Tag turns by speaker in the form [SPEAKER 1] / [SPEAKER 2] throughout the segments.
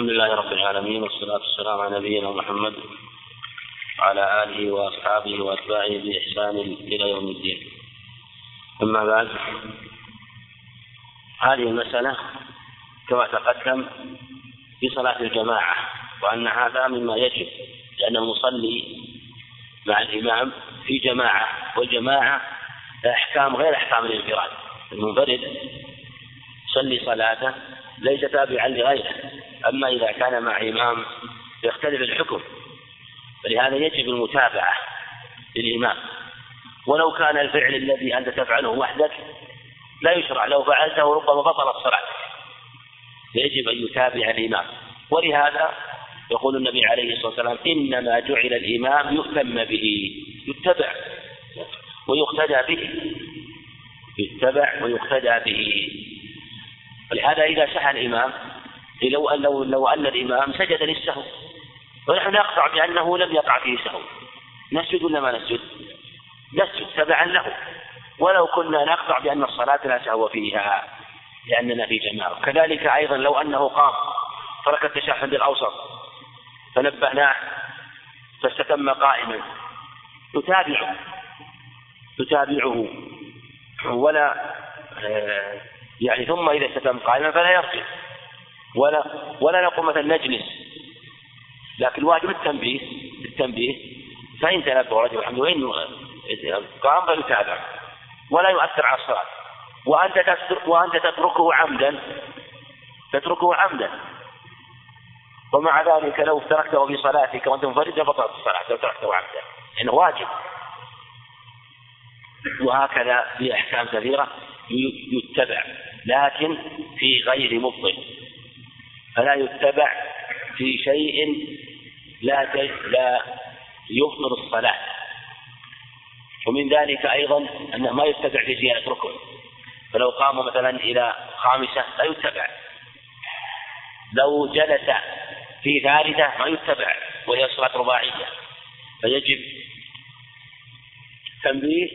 [SPEAKER 1] الحمد لله رب العالمين والصلاة والسلام على نبينا محمد وعلى آله وأصحابه وأتباعه بإحسان إلى يوم الدين. أما بعد هذه المسألة كما تقدم في صلاة الجماعة وأن هذا مما يجب لأن المصلي مع الإمام في جماعة والجماعة أحكام غير أحكام الانفراد. المنفرد يصلي صلاته ليس تابعا لغيره. أما إذا كان مع إمام يختلف الحكم فلهذا يجب المتابعة للإمام. ولو كان الفعل الذي أنت تفعله وحدك لا يشرع لو فعلته ربما بطلت صلاتك فيجب أن يتابع الإمام. ولهذا يقول النبي عليه الصلاة والسلام إنما جعل الإمام يؤتم به يتبع ويقتدى به يتبع ويقتدى به. ولهذا إذا سعى الإمام لو أن لو, لو أن الإمام سجد للسهو. ونحن نقطع بأنه لم يقع فيه سهو. نسجد ولا ما نسجد؟ نسجد تبعا له. ولو كنا نقطع بأن الصلاة لا سهو فيها لأننا في جماعة. كذلك أيضا لو أنه قام ترك التشهد الأوسط فنبهناه فاستتم قائما. نتابعه. نتابعه. ولا آه، يعني ثم إذا استتم قائما فلا يرجع. ولا ولا نقول مثلا نجلس. لكن الواجب التنبيه التنبيه فإن تنبه رجل الحمد وإن قام فيتابع ولا يؤثر على الصلاة. وأنت وأنت تتركه عمدا. تتركه عمدا. ومع ذلك لو تركته في صلاتك وأنت منفرد بطلت الصلاة. لو تركته عمدا. إنه واجب. وهكذا في أحكام كثيرة يتبع. لكن في غير مبطل فلا يتبع في شيء لا لا يبطل الصلاة. ومن ذلك أيضا أنه ما يتبع في زيادة ركن. فلو قام مثلا إلى خامسة لا يتبع. لو جلس في ثالثة ما يتبع وهي صلاة رباعية. فيجب تنبيه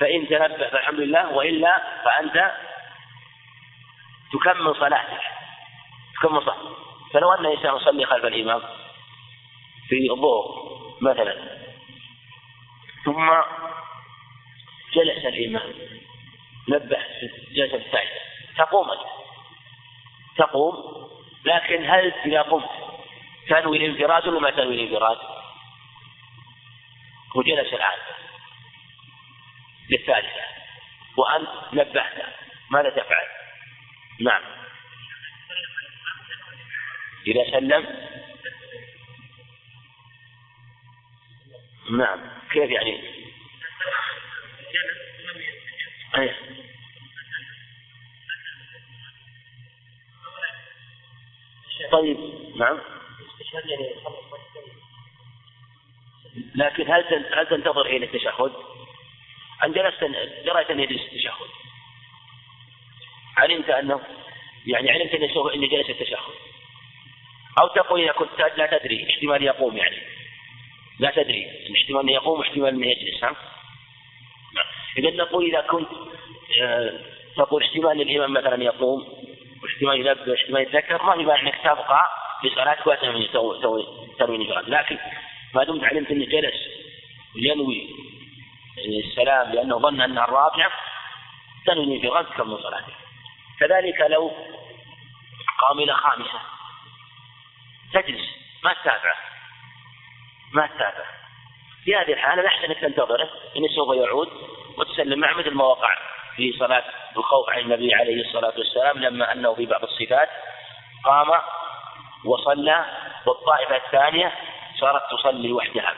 [SPEAKER 1] فإن تنبه فالحمد لله وإلا فأنت تكمل صلاتك. تكمل صلاتك فلو أن الإنسان يصلي خلف الإمام في الظهر مثلا ثم جلس الإمام نبه جلسة الثالثة تقوم تقوم لكن هل إذا قمت تنوي الانفراد ولا ما تنوي الانفراد؟ وجلس الآن للثالثة وأنت نبهته ماذا تفعل؟ نعم إذا سلم نعم كيف يعني؟ أيه. طيب نعم لكن هل هل تنتظر حين التشهد؟ أن جلست دريت أن يجلس التشهد علمت أنه يعني علمت أنه جلس التشهد أو تقول إذا كنت لا تدري احتمال يقوم يعني لا تدري احتمال أنه يقوم واحتمال أنه يجلس ها؟ نعم. إذا نقول إذا كنت آه، تقول احتمال الإمام مثلا يقوم واحتمال ينبه واحتمال يتذكر ما في أنك تبقى في صلاتك وتسوي تروي نفرات لكن ما دمت علمت أنه جلس ينوي السلام لأنه ظن أنها الرابعة تنوي غد تكمل صلاته كذلك لو قام إلى خامسة تجلس. ما تتابعه ما تتابعه في هذه الحالة الأحسن أنك تنتظره إنه سوف يعود وتسلم معه مثل ما وقع في صلاة الخوف عن النبي عليه الصلاة والسلام لما أنه في بعض الصفات قام وصلى والطائفة الثانية صارت تصلي وحدها.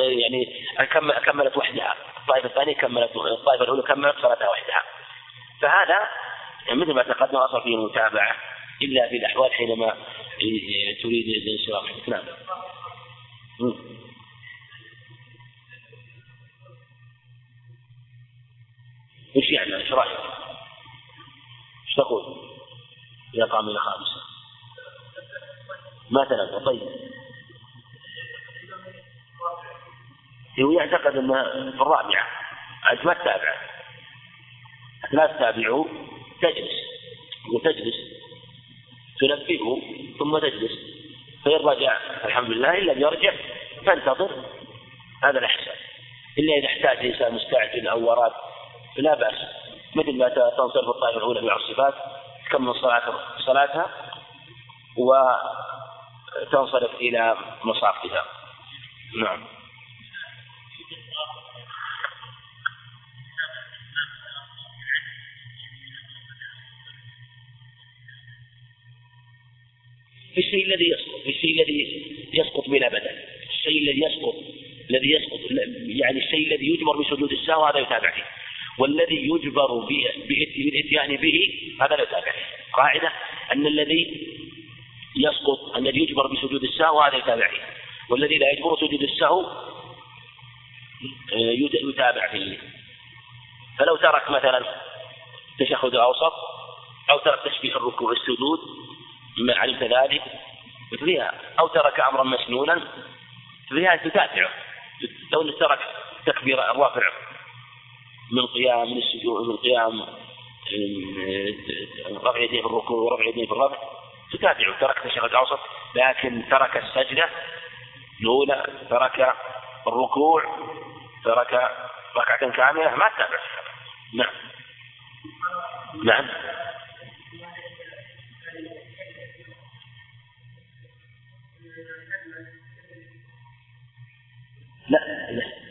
[SPEAKER 1] يعني كملت وحدها. الطائفة الثانية كملت الطائفة الأولى كملت صلاتها وحدها. فهذا مثل ما تقدم أصل فيه المتابعة. إلا في الأحوال حينما تريد الانصراف. نعم. إيش يعني؟ إيش رأيك؟ إيش تقول؟ اذا قام إلى خامسه مثلا طيب. هو يعتقد أنها في الرابعة. أنت ما تتابعه لا تتابعه تجلس. وتجلس. تنبهه ثم تجلس. فإن رجع الحمد لله إن لم يرجع فانتظر. هذا الأحسن إلا إذا احتاج إنسان مستعجل أو وراد فلا بأس. مثل ما تنصرف الطائفة الأولى في الصفات تكمل صلاة صلاتها وتنصرف إلى مصافها. نعم. في الشيء الذي يسقط في الشيء الذي يسقط بلا بدل الشيء الذي يسقط الذي يسقط يعني الشيء الذي يجبر بسجود السهو هذا يتابع فيه. والذي يجبر بالاتيان به هذا لا يتابع فيه. قاعدة أن الذي يسقط الذي يجبر بسجود السهو هذا يتابع فيه. والذي لا يجبر سجود السهو آه، يتابع فيه. فلو ترك مثلا تشهد أوسط أو ترك تشبيه الركوع والسجود ما علمت ذلك مثلها أو ترك أمرا مسنونا ففيها تتابعه لو ترك تكبير الرافع من قيام من السجود من قيام رفع يديه في الركوع ورفع يديه في الرفع تتابعه. ترك تشهد الأوسط لكن ترك السجدة الأولى ترك الركوع ترك ركعة كاملة ما تتابع. نعم. نعم. لا لا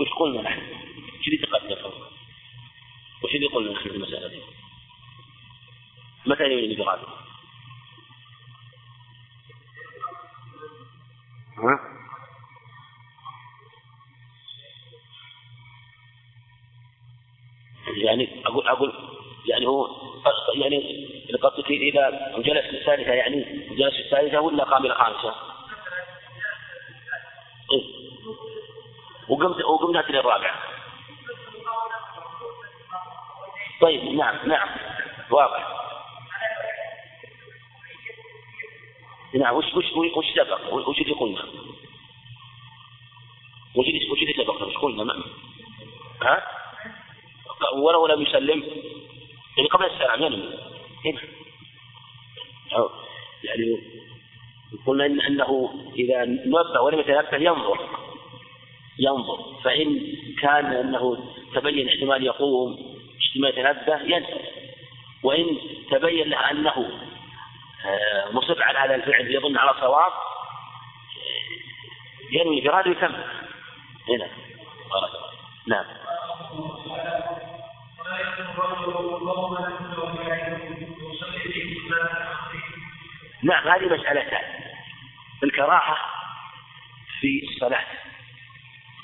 [SPEAKER 1] وش قلنا نحن؟ وش اللي تقدم؟ وش اللي قلنا نحن في المسألة دي؟ متى يريد بغادر؟ ها؟ يعني أقول أقول يعني هو يعني قصدك إذا جلس في الثالثة يعني جلس في الثالثة ولا قام الخامسة؟ إيه؟ وقمت وقمت ناتي للرابعة. طيب نعم نعم واضح. نعم وش وش وش سبق؟ وش اللي قلنا؟ وش اللي وش اللي سبق؟ وش قلنا؟ ها؟ ولو لم يسلم يعني قبل السلام ينوي هنا يعني قلنا إن أنه إذا نبه ولم يتنبه ينظر. ينظر. فإن كان أنه تبين احتمال يقوم احتمال يتنبه ينسى وإن تبين له أنه آه، مصر على هذا الفعل يظن على صواب ينوي إراده ويكمل. هنا. نعم. نعم هذه مسألتان الكراهة في الصلاة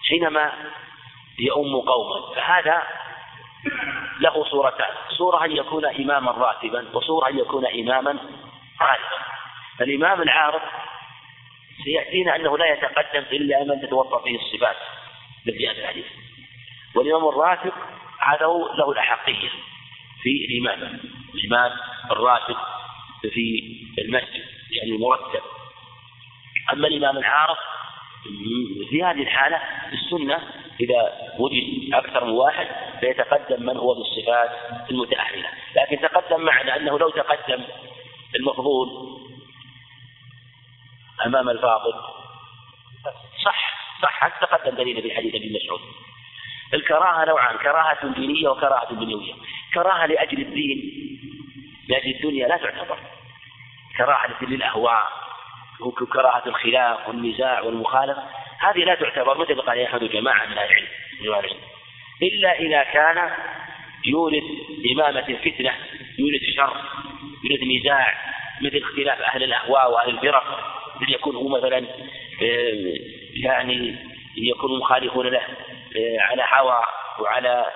[SPEAKER 1] حينما يؤم قوما فهذا له صورتان صورة أن يكون إماما راتبا وصورة أن يكون إماما عارفا. الإمام العارف سيأتينا أنه لا يتقدم إلا من تتوفر فيه الصفات. جاءت الحديث والإمام الراتب هذا له الأحقية. في الإمامة الإمام الراتب في المسجد يعني المرتب. أما الإمام العارف في هذه الحالة السنة إذا وجد أكثر من واحد فيتقدم من هو بالصفات المتأهلة. لكن تقدم معنا أنه لو تقدم المفضول أمام الفاضل صح صح تقدم دليل في حديث ابن مسعود. الكراهة نوعان كراهة دينية وكراهة دنيوية. كراهة لأجل الدين. لأجل الدنيا لا تعتبر. كراهة للأهواء وكراهة الخلاف والنزاع والمخالفة. هذه لا تعتبر. مثل قال أحد جماعة من العلم؟ العلم. إلا إذا كان يورث إمامة الفتنة يورث شر يورث نزاع مثل اختلاف أهل الأهواء وأهل الفرق. يكون هو مثلا آه، يعني يكون مخالفون له؟ على هوى وعلى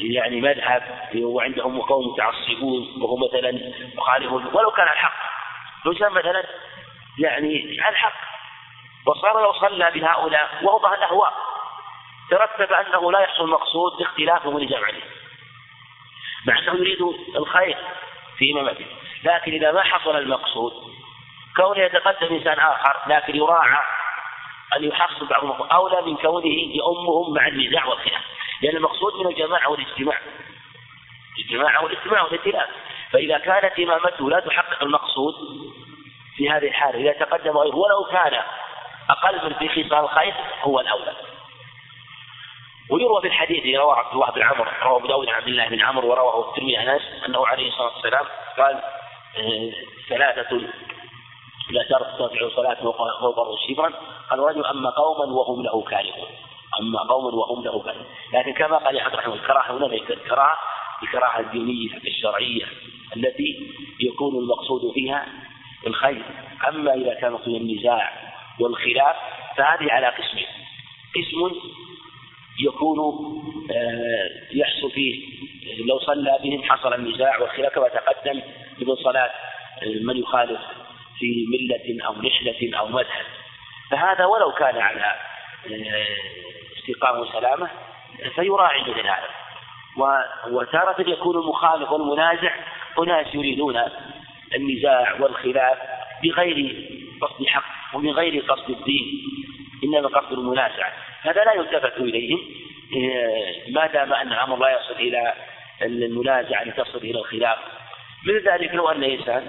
[SPEAKER 1] يعني مذهب وعندهم قوم متعصبون وهو مثلا مخالف ولو كان الحق. لو كان مثلا يعني على الحق. وصار لو صلى بهؤلاء ووضع الأهواء. ترتب أنه لا يحصل المقصود باختلافهم ونزاع عليه مع أنه يريد الخير في امامته لكن إذا ما حصل المقصود كونه يتقدم إنسان آخر لكن يراعى أن يحصل بعضهم. أولى من كونه يؤمهم مع النزاع والخلاف. لأن المقصود من الجماعة والاجتماع. الجماعة والاجتماع والائتلاف. فإذا كانت إمامته لا تحقق المقصود في هذه الحالة إذا تقدم غيره ولو كان أقل من في خصال الخير هو الأولى. ويروى في الحديث رواه عبد الله بن عمرو رواه أبو داود عبد الله بن عمرو ورواه الترمذي عن أنس أنه عليه الصلاة والسلام قال آه، ثلاثة لا ترتفع صلاة فوق شبرا قال رجل أما قوما وهم له كارهون. أما قوما وهم له كارهون. لكن كما قال يحيى رحمه الكراهة هنا ليست الكراهة الكراهة الدينية الشرعية التي يكون المقصود فيها الخير. أما إذا كان في النزاع والخلاف فهذه على قسمين. قسم يكون آه، يحصل فيه لو صلى بهم حصل النزاع والخلاف كما تقدم في صلاة من يخالف في ملة أو نحلة أو مذهب. فهذا ولو كان على آه، استقامة وسلامة فيراعي مثل هذا. وتارة يكون المخالف والمنازع أناس يريدون النزاع والخلاف بغير قصد حق ومن غير قصد الدين إنما قصد المنازعة هذا لا يلتفت إليهم آه، ما دام أن الأمر لا يصل إلى المنازعة لتصل إلى الخلاف. من ذلك لو أن إنسان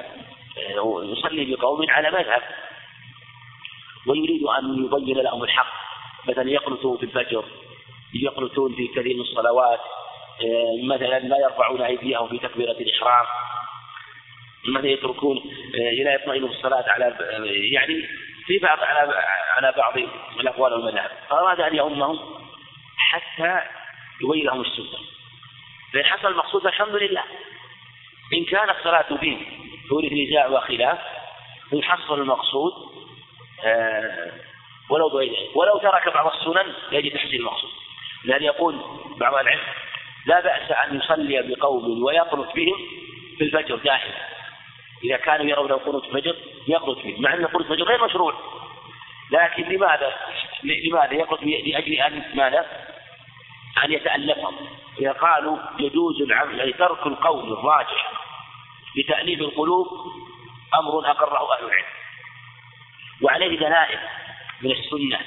[SPEAKER 1] آه، يصلي بقوم على مذهب ويريد أن يبين لهم الحق. مثلا يقنطون في الفجر يقنطون في كثير من الصلوات آه، مثلا لا يرفعون أيديهم في تكبيرة الإحرام. مثلا يتركون لا يطمئنوا الصلاة على يعني في بعض على على بعض الأقوال والمذاهب. فأراد أن يؤمهم حتى يبين لهم السنة. فإن حصل المقصود الحمد لله. إن كان الصلاة بهم تورث نزاع وخلاف يحصل المقصود آه ولو ولو ترك بعض السنن يجب تحصيل المقصود. لأن يقول بعض العلم لا بأس أن يصلي بقوم ويقنط بهم في الفجر دائما. إذا كانوا يرون القنوت فجر يقنط به مع أن القنوت فجر غير مشروع. لكن لماذا؟ لماذا يقنط لأجل أن ماذا؟ أن يتألفهم. إذا قالوا يجوز العمل يعني ترك القول الراجح لتأليف القلوب أمر أقره أهل العلم. وعليه دلائل من السنة.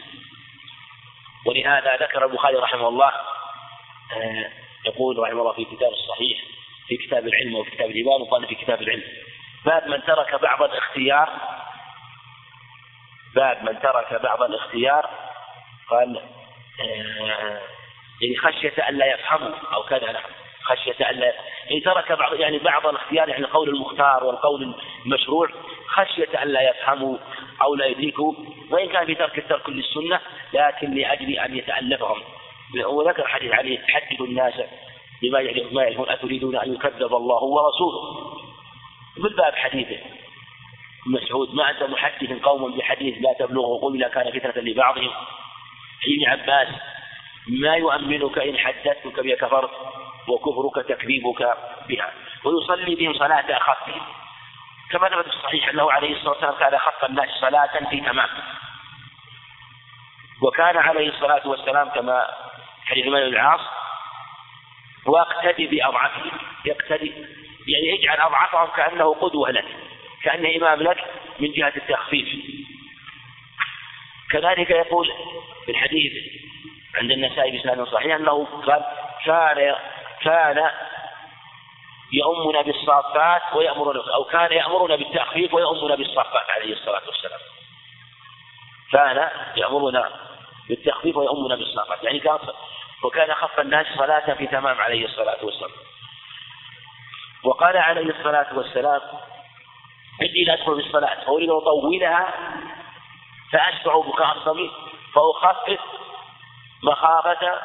[SPEAKER 1] ولهذا ذكر البخاري رحمه الله آه، يقول رحمه الله في كتاب الصحيح في كتاب العلم وفي كتاب الإيمان وقال في كتاب العلم باب من ترك بعض الاختيار باب من ترك بعض الاختيار قال آه يعني خشية ألا يفهموا أو كذا نعم. خشية ألا يعني ترك بعض يعني بعض الاختيار يعني القول المختار والقول المشروع خشية ألا يفهموا أو لا يدركوا وإن كان في ترك الترك للسنة لكن لأجل أن يتألفهم. وذكر حديث عليه تحدث الناس بما يعرفون أتريدون أن يكذب الله ورسوله؟ من باب حديثه. مسعود ما أنت محدث قوم بحديث لا تبلغه قل إذا كان فتنة لبعضهم. ابن عباس ما يؤمنك إن حدثتك بها كفرت وكفرك تكذيبك بها. ويصلي بهم صلاة أخفهم كما ثبت في الصحيح أنه عليه الصلاة والسلام كان أخف الناس صلاة في تمام. وكان عليه الصلاة والسلام كما حديث مالك العاص واقتدي بأضعفهم يقتدي يعني اجعل أضعفهم كأنه قدوة لك كأنه إمام لك من جهة التخفيف. كذلك يقول في الحديث عند النسائي بسند صحيح أنه قال كان كان يؤمنا بالصافات ويأمرنا أو كان يأمرنا بالتخفيف ويؤمنا بالصافات عليه الصلاة والسلام. كان يأمرنا بالتخفيف ويؤمنا بالصافات يعني كان وكان خف الناس صلاة في تمام عليه الصلاة والسلام. وقال عليه الصلاة والسلام إني لا أدخل بالصلاة. فأريد أن أطولها فأشبع بكاء الصبي فأخفف مخافة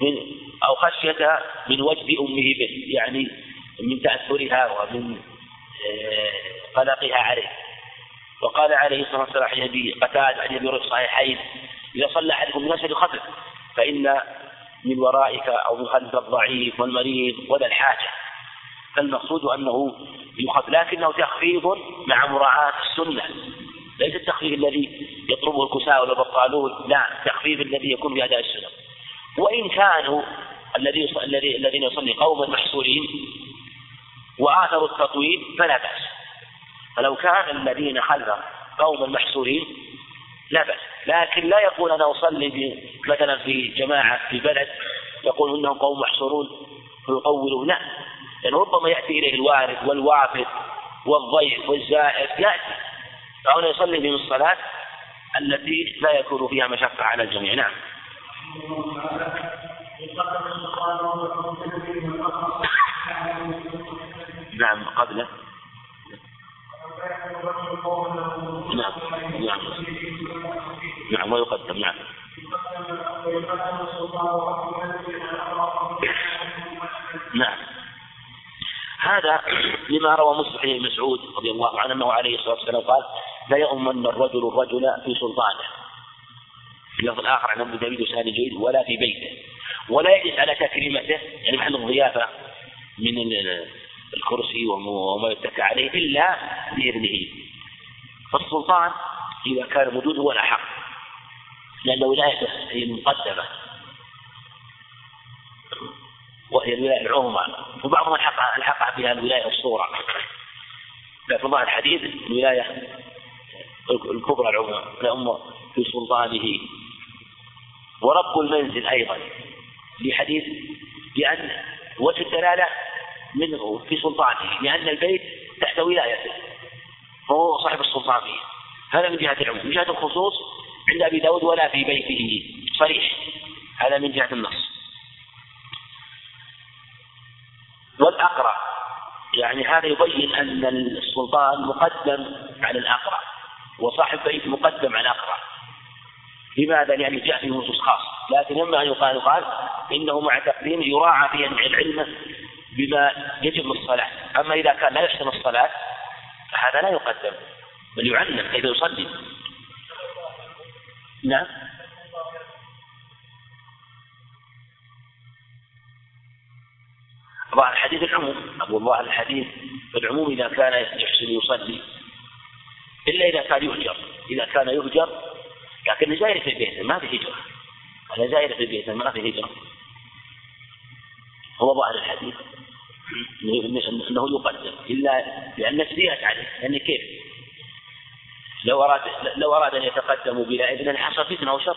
[SPEAKER 1] من أو خشية من وجد أمه به يعني من تأثرها ومن آه، قلقها عليه. وقال عليه الصلاة والسلام عن أبي قتاد عن أبي الصحيحين إذا صلى أحدكم الناس فليخفف فإن من ورائك أو من خلف الضعيف والمريض وذا الحاجة. فالمقصود أنه يخف لكنه تخفيف مع مراعاة السنة. ليس التخفيف الذي يطلبه الكساء والبطالون لا التخفيف الذي يكون بأداء السنة. وإن كانوا الذي الذين يصلي قوما محصورين وآثروا التطويل فلا بأس. فلو كان الذين خلفه قوما محصورين لا بأس. لكن لا يقول أنا أصلي مثلا في جماعة في بلد يقول إنهم قوم محصورون فيطولوا لا. لأن ربما يأتي إليه الوارد والوافد والضيف والزائر. يأتي. فهنا يصلي من الصلاة التي لا يكون فيها مشقة على الجميع. نعم. نعم قبله نعم نعم. نعم ويقدم نعم. نعم. هذا لما روى مسلم بن مسعود رضي الله عنه أنه عليه الصلاة والسلام قال لا يؤمن الرجل الرجل في سلطانه. في اللفظ الآخر عن أبو داود وسهل جيد ولا في بيته. ولا يجلس على تكريمته يعني محل الضيافه من الكرسي وما يتكى عليه إلا بإذنه. فالسلطان إذا كان موجود هو الأحق لأن ولايته هي المقدمة. وهي الولاية العظمى. وبعضهم الحق ألحق بها الولاية الصغرى. لكن ظاهر الحديث الولاية الكبرى العظمى. الأمة في سلطانه. ورب المنزل أيضا. في حديث بأن وجه الدلالة منه في سلطانه لأن البيت تحت ولايته فهو صاحب السلطان فيه. هذا من جهة العموم. من جهة الخصوص عند أبي داود ولا في بيته. صريح. هذا من جهة النص. والأقرع يعني هذا يبين أن السلطان مقدم على الأقرع وصاحب بيت مقدم على أقرع لماذا؟ لأن جاء في نصوص خاصة. لكن إما أن يقال يقال إنه مع تقديم يراعى في العلم بما يجب الصلاة. أما إذا كان لا يحسن الصلاة فهذا لا يقدم بل يعلم كيف يصلي. نعم. ظاهر الحديث العموم. أقول ظاهر الحديث العموم إذا كان يحسن يصلي إلا إذا كان يهجر. إذا كان يهجر لكن زائر في بيته ما في هجرة. زائر في بيته ما في هجرة. هو ظاهر الحديث. انه يقدم. إلا لأن نفسيات عليه. يعني كيف؟ لو اراد لو أراد أن يتقدم بلا إذن حصل فتنة أو شر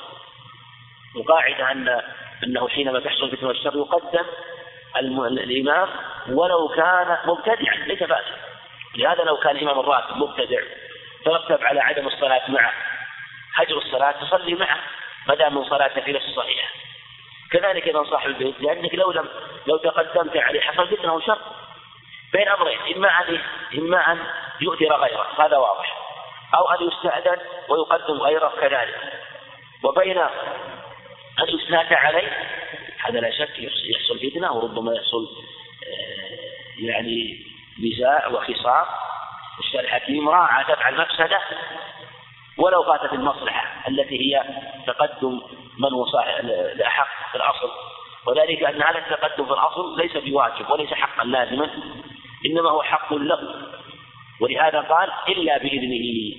[SPEAKER 1] القاعدة ان أنه حينما تحصل فتنة والشر يقدم الإمام ولو كان مبتدعا ليس فاسدا لهذا لو كان الإمام الراتب مبتدع ترتب على عدم الصلاة معه. هجر الصلاة تصلي معه ما دام من صلاته في نفس الصحيحه كذلك أيضا صاحب البيت لأنك لو لم لو تقدمت عليه حصل فتنة وشر بين أمرين إما ان إما أن يؤثر غيره هذا واضح. أو أن يستأذن ويقدم غيره كذلك. وبين أن يستناد عليه هذا لا شك يحصل فتنة وربما يحصل آه، يعني نزاع وخصام. الشارع الحكيم راعى دفع المفسده ولو فاتت المصلحة التي هي تقدم من هو الأحق في الأصل. وذلك أن هذا التقدم في الأصل ليس بواجب وليس حقا لازما إنما هو حق له. ولهذا قال إلا بإذنه.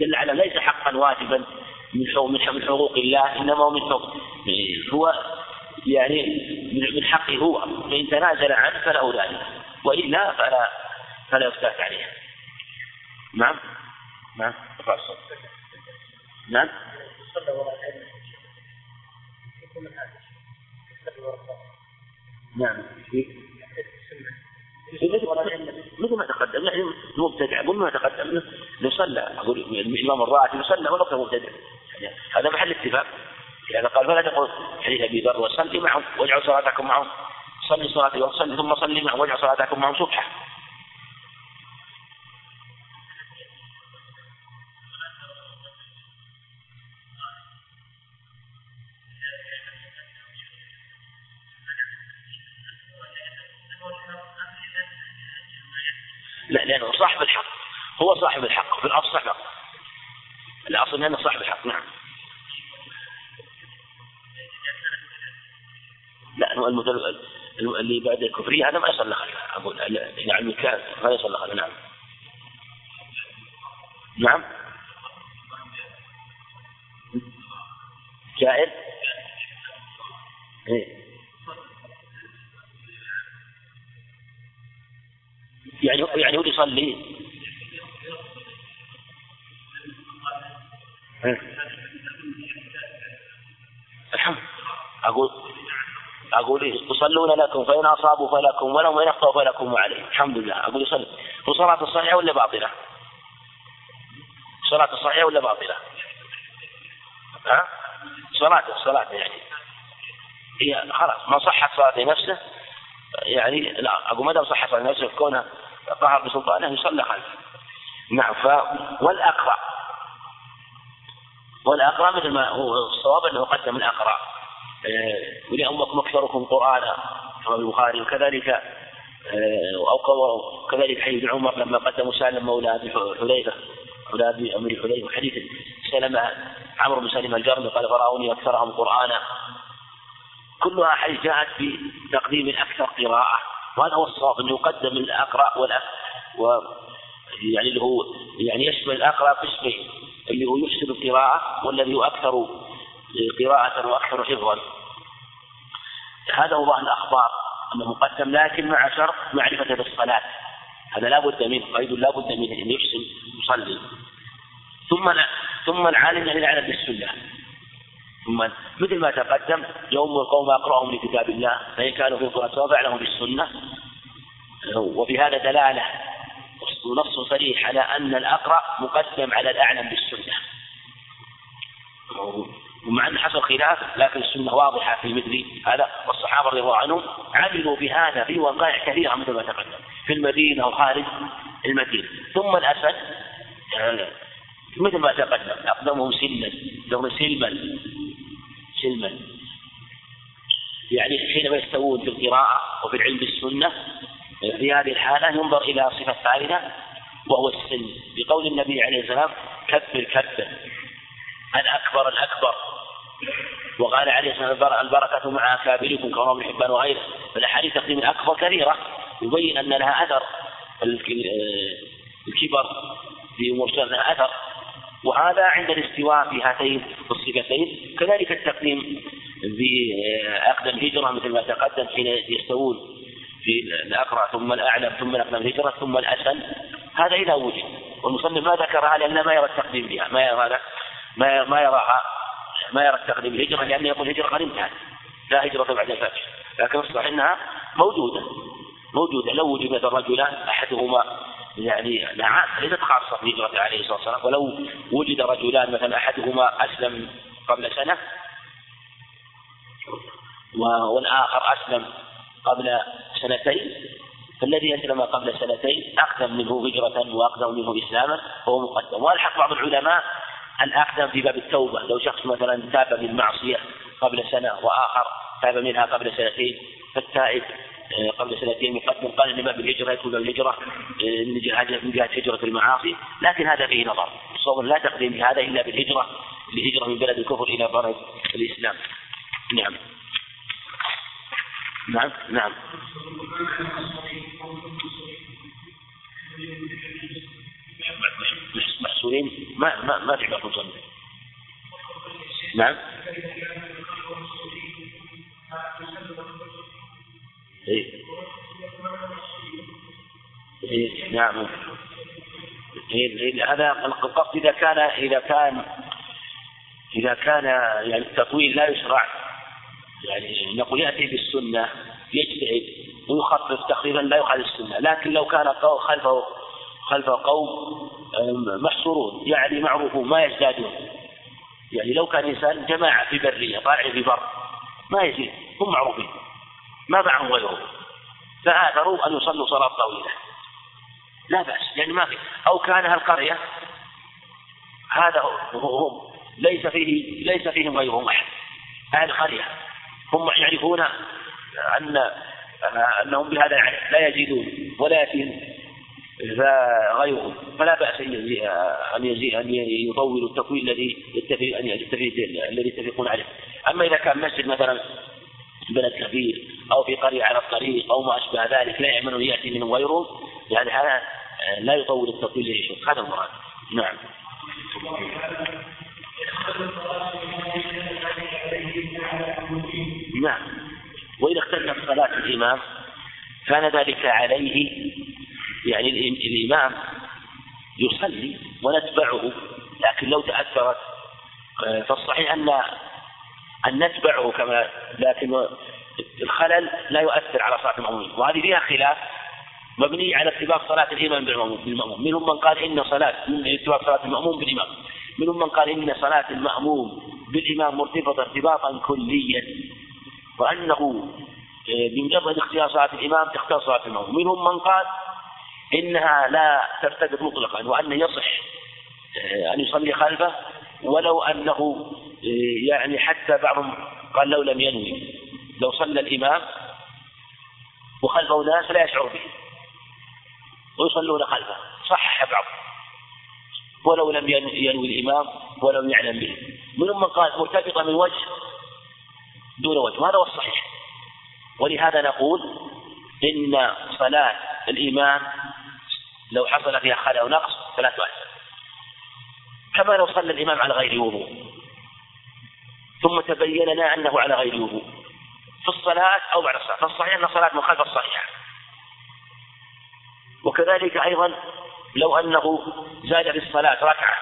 [SPEAKER 1] دل على ليس حقا واجبا من حقوق الله إنما هو من هو يعني من حقه هو. فإن تنازل عنه فله ذلك وإلا فلا فلا يفتات عليه. نعم؟ نعم؟ نعم. نعم. مثل ما تقدم يعني مبتدع. قل ما تقدم. لو صلى أقول الإمام الراتب صلى ولو كان مبتدع. يعني هذا محل اتفاق. يعني قال فلا تقول حديث أبي ذر وصلي معهم واجعل صلاتكم معهم صلي صلاتي وصلي ثم صلي معهم واجعل صلاتكم معهم سبحه لأنه صاحب الحق. هو صاحب الحق. في الأصل صاحب الحق. الأصل أنه صاحب الحق. نعم. لا المدل... اللي بعد الكفرية هذا ما يصلى خلفه أقول إذا علم كان ما يصلى خلفه نعم. نعم. جائر؟ إيه. يعني يعني هو يصلي الحمد. أقول أقول يصلون لكم فإن أصابوا فلكم ولهم وإن أخطأوا فلكم وعليهم الحمد لله. أقول يصلي. وصلاة الصحيحة ولا باطلة؟ صلاة الصحيحة ولا باطلة؟ ها؟ صلاة الصلاة يعني. هي خلاص ما صحت صلاة نفسه يعني لا أقول ما دام صحت صلاة نفسه كونها قهر بسلطانه يصلى خلفه. نعم ف والأقرأ. والأقرأ مثل ما هو الصواب أنه قدم الأقرأ. آه، ولأمكم أكثركم قرآنا كما البخاري وكذلك آه، أو كذلك حديث عمر لما قدموا سالم مولى أبي حذيفة مولى أبي أمير حذيفة وحديث سلمة عمرو بن سلمة الجرمي قال فرأوني أكثرهم قرآنا. كلها حديث جاءت بتقديم الأكثر قراءة. وهذا هو الصواب أنه يقدم الأقرأ والأ و يعني اللي هو يعني يشمل الأقرأ قسمين اللي هو يحسن القراءة والذي هو أكثر قراءة وأكثر حفظا. هذا هو ظاهر الأخبار أنه مقدم لكن مع شرط معرفة بالصلاة. هذا لا بد منه قيد لا بد منه أن يحسن يصلي. ثم ثم العالم يعني العالم بالسنة. ثم مثل ما تقدم يوم القوم أقرأهم لكتاب الله فإن كانوا في القرآن سواء فعلهم بالسنة وفي هذا دلالة ونص صريح على أن الأقرأ مقدم على الأعلم بالسنة. ومع أن حصل خلاف لكن السنة واضحة في مثل هذا. والصحابة رضي الله عنهم عملوا بهذا في وقائع كثيرة مثل ما تقدم في المدينة وخارج المدينة. ثم الأسد آه، مثل ما تقدم أقدمهم سلما لهم سلما سلما يعني حينما يستوون في القراءة وفي العلم بالسنة في هذه الحالة ينظر إلى صفة ثالثة وهو السن. بقول النبي عليه السلام كبر كبر. الأكبر الأكبر. وقال عليه الصلاة البركة مع أكابركم كما ابن حبان وغيره. فالأحاديث تقديم الأكبر كثيرة. يبين أن لها أثر. الكبر في أمور لها أثر. وهذا عند الاستواء في هاتين الصفتين. كذلك التقديم في أقدم هجرة مثل ما تقدم حين يستوون في الأقرع ثم الأعلم ثم الأقدم الهجرة ثم الأسن هذا إذا وجد. والمصنف ما ذكرها لأنه ما يرى التقديم بها ما يرى ما ما يراها ما يرى التقديم الهجرة لأنه يقول الهجرة قد انتهت لا هجرة بعد الفتح. لكن الصحيح أنها موجودة موجودة. لو وجد الرجلان أحدهما يعني نعم ليست خاصة بهجرة عليه الصلاة والسلام. ولو وجد رجلان مثلا أحدهما أسلم قبل سنة والآخر أسلم قبل سنتين فالذي أسلم قبل سنتين أقدم منه هجرة وأقدم منه إسلاما فهو مقدم. وألحق بعض العلماء الأقدم في باب التوبة. لو شخص مثلا تاب من معصية قبل سنة وآخر تاب منها قبل سنتين فالتائب قبل سنتين مقدم قال ان باب الهجره يكون باب الهجرة آه، من جهه هجرة المعاصي. لكن هذا فيه نظر. الصوم لا تقديم لهذا إلا بالهجرة الهجره من بلد الكفر إلى بلد الإسلام. نعم. نعم نعم. محصورين ما ما ما في بعض نعم. إيه. إيه. نعم إيه. هذا القصد إذا كان إذا كان إذا كان يعني التطويل لا يشرع يعني نقول يأتي بالسنة يجتهد ويخفف تقريبا لا يخالف السنة لكن لو كان خلفه خلف قوم محصورون يعني معروفون ما يزدادون يعني لو كان إنسان جماعة في برية طالع في بر ما يزيد هم معروفين ما معهم غيرهم فآثروا أن يصلوا صلاة طويلة لا بأس لأن ما في. أو كان هالقرية هذا هم. ليس فيه ليس فيهم غيرهم أحد. أهل القرية. هم يعرفون أن أنهم بهذا لا يزيدون ولا يأتيهم فغيرهم فلا بأس أن يزيد أن يطول التطويل الذي يتفق أن الذي يتفقون عليه. أما إذا كان مسجد مثلا بلد كبير أو في قرية على الطريق أو ما أشبه ذلك لا يأمن أن يأتي منهم غيرهم يعني هذا لا يطول التطويل ليشوف هذا المراد. نعم. نعم. وإذا اختلفت صلاة الإمام كان ذلك عليه يعني الإمام يصلي ونتبعه لكن لو تأثرت فالصحيح أن أن نتبعه كما لكن الخلل لا يؤثر على صلاة المأمومين. وهذه فيها خلاف مبني على اتباع صلاة الإمام بالمأموم منهم من قال إن صلاة اتباع صلاة المأموم بالإمام. منهم من قال إن صلاة المأموم بالإمام مرتبطة ارتباطا كليا. وأنه آه، بمجرد اختيار صلاة الإمام تختار صلاة المأموم. منهم من قال إنها لا ترتبط مطلقا وأن يصح آه، أن يصلي خلفه ولو أنه يعني حتى بعضهم قال لو لم ينوي لو صلى الإمام وخلفه ناس لا يشعر به ويصلون خلفه صحح بعض ولو لم ينوي الإمام ولم يعلم به. منهم من قال مرتبطة من وجه دون وجه وهذا هو الصحيح. ولهذا نقول إن صلاة الإمام لو حصل فيها خلل أو نقص فلا تؤثر كما لو صلى الإمام على غير وضوء. ثم تبين لنا أنه على غير وضوء في الصلاة أو بعد الصلاة. فالصحيح أن الصلاة من خلف الصحيحة وكذلك أيضا لو أنه زاد في الصلاة ركعة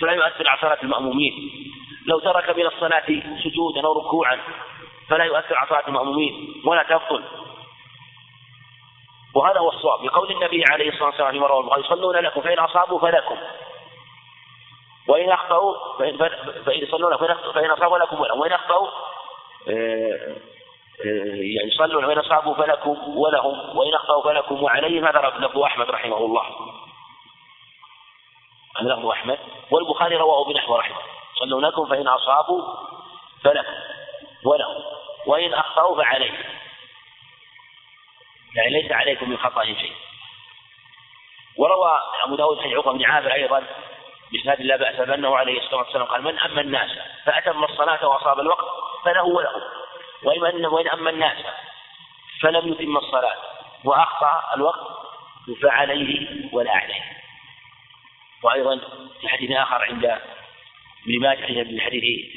[SPEAKER 1] فلا يؤثر على صلاة المأمومين. لو ترك من الصلاة سجودا أو ركوعا فلا يؤثر على صلاة المأمومين ولا تبطل وهذا هو الصواب. لقول النبي عليه الصلاة والسلام في مرة يصلون لكم فإن أصابوا فلكم. وإن أخطأوا فإن, فإن يصلون فإن أصابوا لكم ولهم وإن أخطأوا آه، آه، يعني يصلون وإن أصابوا فلكم ولهم وإن أخطأوا فلكم. وعليهم هذا لفظ أحمد رحمه الله. هذا لفظ أحمد. والبخاري رواه بنحو رحمه صلوا لكم فإن أصابوا فلكم ولهم. وإن أخطأوا فعليهم. يعني ليس عليكم من خطأ شيء. وروى أبو داود حديث عقبة بن عامر أيضا بإسناد لا بأس بأنه عليه الصلاة والسلام قال من أما الناس فأتم الصلاة وأصاب الوقت فله وله وإن وإن أما الناس فلم يتم الصلاة وأخطأ الوقت فعليه ولا عليه. وأيضا في حديث آخر عند ابن ماجه من حديث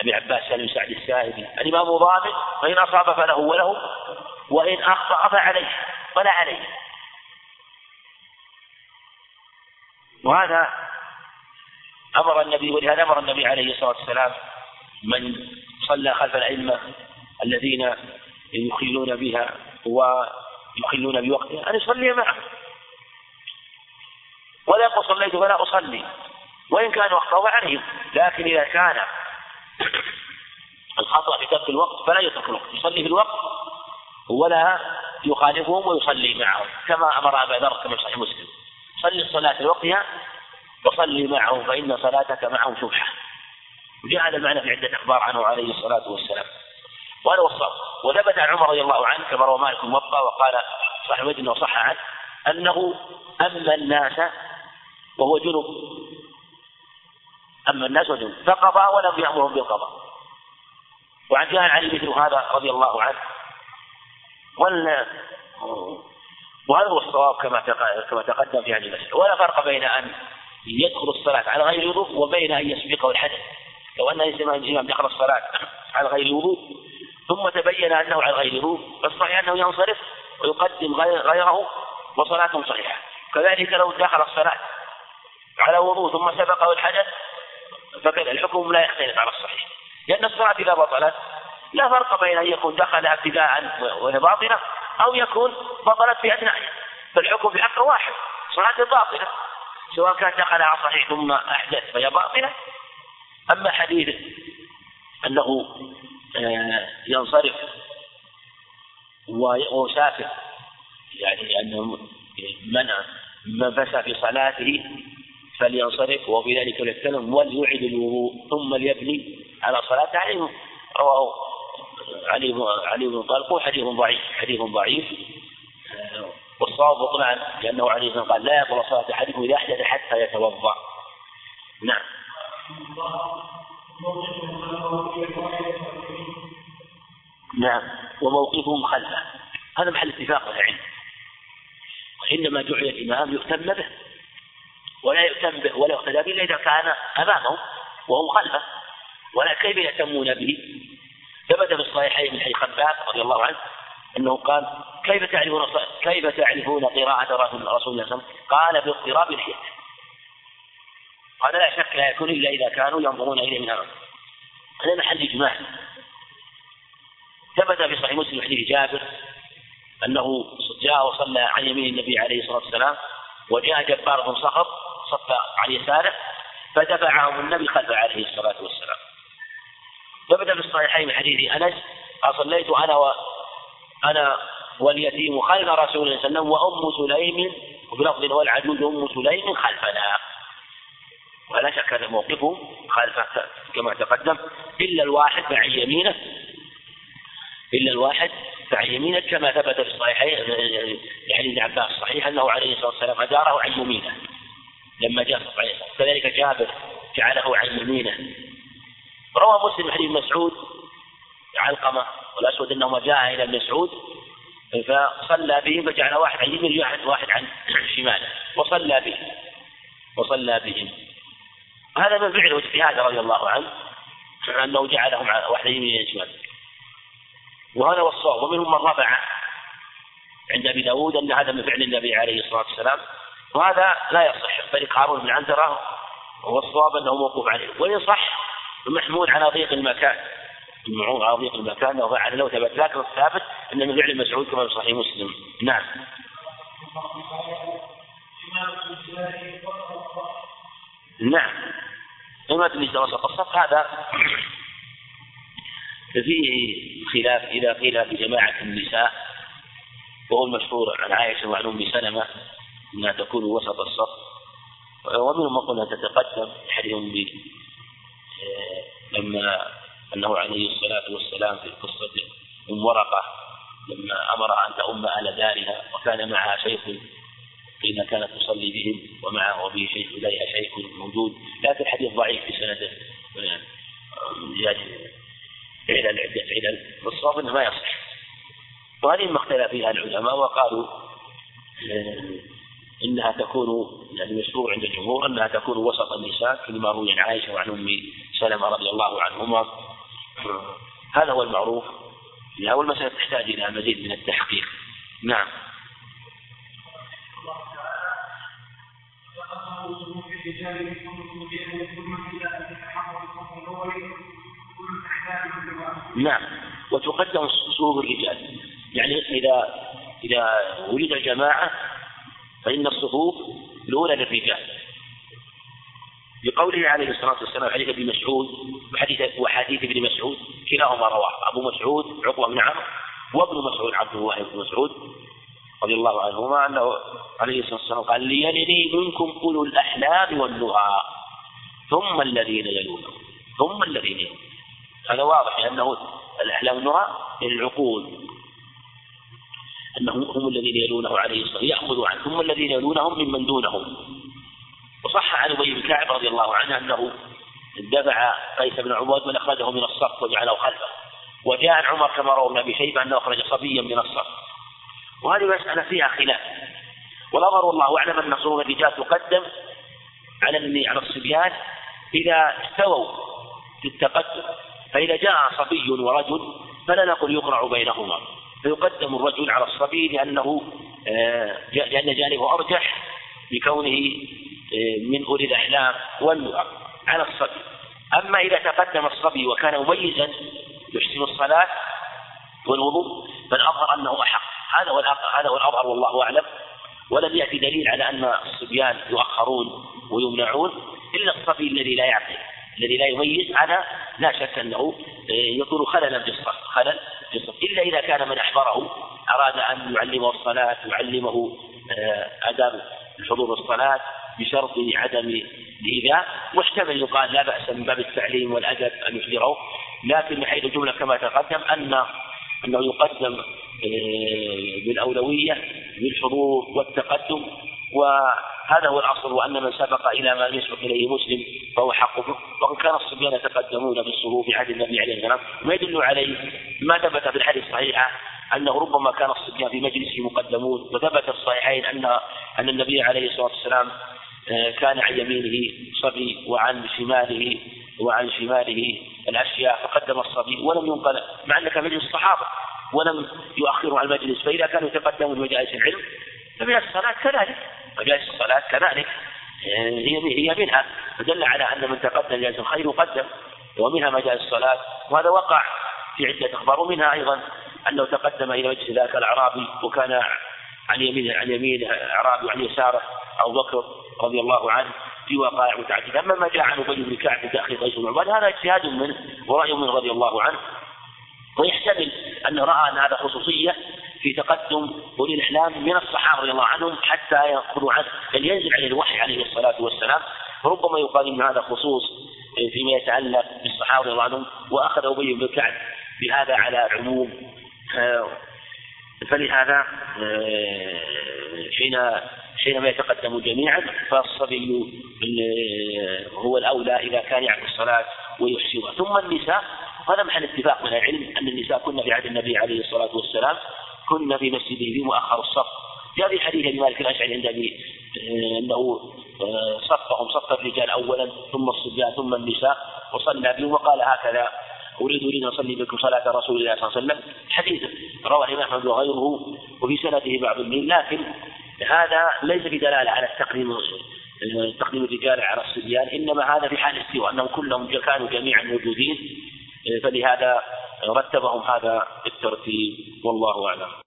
[SPEAKER 1] أبي عباس سالم سعد السائبي الإمام ضامن فإن أصاب فله وله وإن أخطأ فعليه ولا عليه. وهذا أمر النبي ولهذا أمر النبي عليه الصلاة والسلام من صلى خلف الأئمة الذين يخلون بها ويخلون بوقتها أن يصلي معه. ولا يقول صليت فلا أصلي وإن كانوا أخطأوا عليهم لكن إذا كان الخطأ في ترك الوقت فلا يترك الوقت يصلي في الوقت ولا يخالفهم ويصلي معهم كما أمر أبا ذر كما صحيح مسلم. صلي الصلاة في وقتها وصلي معهم فإن صلاتك معهم شبحة وجاء هذا المعنى في عدة أخبار عنه عليه الصلاة والسلام. وهذا هو الصواب وثبت عن عمر رضي الله عنه كما روى مالك الموطأ وقال صاحب مدن وصح عنه أنه أما الناس وهو جنب أما الناس وجنب فقضى ولم يأمرهم بالقضاء. وعن جهل علي مثل هذا رضي الله عنه. وال وهذا هو الصواب كما كما تقدم في هذه المسألة. ولا فرق بين أن يدخل الصلاة على غير وضوء وبين أن يسبقه الحدث. لو أن الإمام دخل الصلاة على غير وضوء ثم تبين أنه على غير وضوء فالصحيح أنه ينصرف ويقدم غيره وصلاته صحيحة. كذلك لو دخل الصلاة على وضوء ثم سبقه الحدث فكذا الحكم لا يختلف على الصحيح. لأن الصلاة إذا بطلت لا فرق بين أن يكون دخل ابتداء وهي باطلة أو يكون بطلت في أثنائها فالحكم في حقه واحد صلاة باطلة سواء كان دخل على صحيح ثم أحدث فهي باطلة. أما حديث أنه آه، ينصرف ويسافر يعني أنه منع من فسى في صلاته فلينصرف وفي ذلك ليتكلم وليعد الوضوء ثم ليبني على صلاته. عليه رواه علي علي بن حديث ضعيف حديث ضعيف. والصواب بطلان لأنه عليه الصلاة قال لا يقبل صلاة أحدكم إذا أحدث حتى يتوضأ. نعم. نعم. وموقفهم خلفه. هذا محل اتفاق العلم. وإنما جعل الإمام يهتم به. ولا يهتم به ولا يقتدى به إلا إذا كان أمامه وهم خلفه. ولا كيف يهتمون به؟ ثبت في الصحيحين من حديث خباب رضي الله عنه إنه قال كيف تعرفون كيف تعرفون قراءة رسول الله صلى الله عليه وسلم؟ قال باضطراب لحيته هذا لا شك لا يكون إلا إذا كانوا ينظرون إليه من أمام هذا محل إجماع. ثبت في صحيح مسلم حديث جابر أنه جاء وصلى عن يمين النبي عليه الصلاة والسلام وجاء جبار بن صخر صف عن يساره فدفعهم النبي خلفه عليه الصلاة والسلام. ثبت في الصحيحين من حديث أنس قال صليت أنا أنا واليتيم خلف رسول الله صلى الله عليه وسلم وأم سليم وفي لفظ والعجوز أم سليم خلفنا. ولا شك أن موقفهم خلفه كما تقدم. إلا الواحد فعن يمينه. إلا الواحد فعن يمينه كما ثبت في الصحيحين يعني ابن عباس صحيح أنه عليه الصلاة والسلام أداره عن يمينه. لما جاء كذلك جابر جعله عن يمينه. روى مسلم حديث مسعود علقمة والأسود أنهما جاء إلى ابن مسعود فصلى بهم فجعل واحد عن يمينه واحد عن شماله. وصلى بهم وصلى بهم هذا من فعله اجتهاد رضي الله عنه أنه جعلهم واحد عن يمين شمال وهذا هو الصواب. ومنهم من رفع عند أبي داود أن هذا من فعل النبي عليه الصلاة والسلام. وهذا لا يصح. بل هارون بن عنترة والصواب أنه موقوف عليه. وإن صح محمول على ضيق المكان. المعون على ضيق المكان لو فعل لو ثبت لكن الثابت أن من فعل مسعود كما في صحيح مسلم. نعم. نعم. النساء وسط الصف. هذا فيه خلاف إذا قيل بجماعة النساء وهو المشهور عن عائشة وعن أم سلمة أنها تكون وسط الصف. ومنهم من قلنا تتقدم أحدهم لما أنه عليه الصلاة والسلام في قصة أم ورقة لما أمرها أن تؤم أهل دارها وكان معها شيخ حين كانت تصلي بهم ومعه وبه شيخ إليها شيخ موجود. لكن الحديث ضعيف في سنده. يعني علل عدة علل والصواب أنه ما يصح. وهذه ما اختلف فيها العلماء وقالوا إنها تكون يعني مشروع عند الجمهور أنها تكون وسط النساء كما روي عن عائشة وعن أم سلمة رضي الله عنهما هذا هو المعروف. فيها والمسألة تحتاج إلى مزيد من التحقيق. نعم. نعم. وتقدم صفوف الرجال. يعني إذا إذا وجد الجماعة فإن الصفوف الأولى للرجال. لقوله عليه الصلاة والسلام حديث ابن مسعود وحديث وحديث ابن مسعود كلاهما رواه. أبو مسعود عقبة بن عمرو وابن مسعود عبد الله بن مسعود رضي الله عنهما أنه عليه الصلاة والسلام قال ليلني منكم أولو الأحلام والنهى ثم الذين يلونهم ثم الذين يلونهم هذا واضح لأنه الأحلام والنهى العقول أنهم هم الذين يلونه عليه الصلاة والسلام يأخذوا عنه ثم الذين يلونهم ممن دونهم. وصح عن أبي بن كعب رضي الله عنه أنه دفع قيس بن عباد من أخرجه من الصف وجعله خلفه. وجاء عن عمر كما روى ابن أبي شيبة أنه أخرج صبيا من الصف. وهذه مسألة فيها خلاف. والأمر والله أعلم أن صوم الرجال تقدم على على الصبيان إذا استووا في التقدم. فإذا جاء صبي ورجل فلا نقول يقرع بينهما. فيقدم الرجل على الصبي لأنه آه، لأن جانبه أرجح بكونه من أولي الأحلام والنهى على الصبي. أما إذا تقدم الصبي وكان مميزا يحسن الصلاة والوضوء فالأظهر أنه أحق. هذا هو هذا هو الأظهر والله أعلم. ولم يأتي دليل على أن الصبيان يؤخرون ويمنعون إلا الصبي الذي لا يعقل الذي لا يميز هذا لا شك أنه يكون خللا في الصف خلل في الصف. إلا إذا كان من أحضره أراد أن يعلمه الصلاة يعلمه آه، آداب حضور الصلاة بشرط عدم الإيذاء واحتمل يقال؟ لا بأس من باب التعليم والأدب أن يحضره لكن من حيث الجملة كما تقدم أن أنه يقدم آه، بالأولوية بالحضور والتقدم. وهذا هو الأصل وأن من سبق إلى ما يسبق إليه مسلم فهو حقه وإن كان الصبيان يتقدمون بالصفوف في عهد النبي عليه السلام. ما يدل عليه؟ ما ثبت في الحديث الصحيحة أنه ربما كان الصبيان في مجلسه مقدمون. وثبت الصحيحين أن أن النبي عليه الصلاة والسلام كان عن يمينه صبي وعن شماله وعن شماله الأشياء فقدم الصبي ولم ينقل مع أنك مجلس الصحابة ولم يؤخروا عن المجلس فإذا كانوا يتقدمون مجالس العلم فمجالس الصلاة كذلك مجالس الصلاة كذلك. هي هي منها. فدل على أن من تقدم جالس الخير يقدم ومنها مجال الصلاة وهذا وقع في عدة أخبار ومنها أيضا أنه تقدم إلى مجلس ذاك الأعرابي وكان عن يمين عن يمين أعرابي وعن يساره أبو بكر رضي الله عنه في وقائع متعددة أما ما جاء عن أبي بن كعب بتأخير قيس بن عباد هذا اجتهاد منه ورأي منه رضي الله عنه. ويحتمل أن رأى أن هذا خصوصية في تقدم أولي الإحلام من الصحابة رضي الله عنهم حتى يأخذوا عنه بل ينزل عليه الوحي عليه الصلاة والسلام. فربما يقال إن هذا خصوص فيما يتعلق بالصحابة رضي الله عنهم وأخذ أبي بن كعب بهذا على عموم. آه، فلهذا آه، حين حينما يتقدم جميعا فالصبي آه، هو الأولى إذا كان يعرف الصلاة ويحسنها. ثم النساء هذا محل اتفاق من العلم أن النساء كن في عهد النبي عليه الصلاة والسلام كن في مسجده في مؤخر الصف في هذه حديث ابي مالك الاشعري عند أبي أنه صفهم صف الرجال اولا ثم الصبيان ثم النساء وصلى بهم وقال هكذا أريد أن أصلي بكم صلاة رسول الله صلى الله عليه وسلم. حديث رواه الإمام أحمد وغيره وفي سنده بعض الميل لكن هذا ليس بدلالة على التقديم تقديم الرجال على الصبيان إنما هذا في حال الاستواء أنهم كلهم كانوا جميعا موجودين فلهذا رتبهم هذا الترتيب والله أعلم.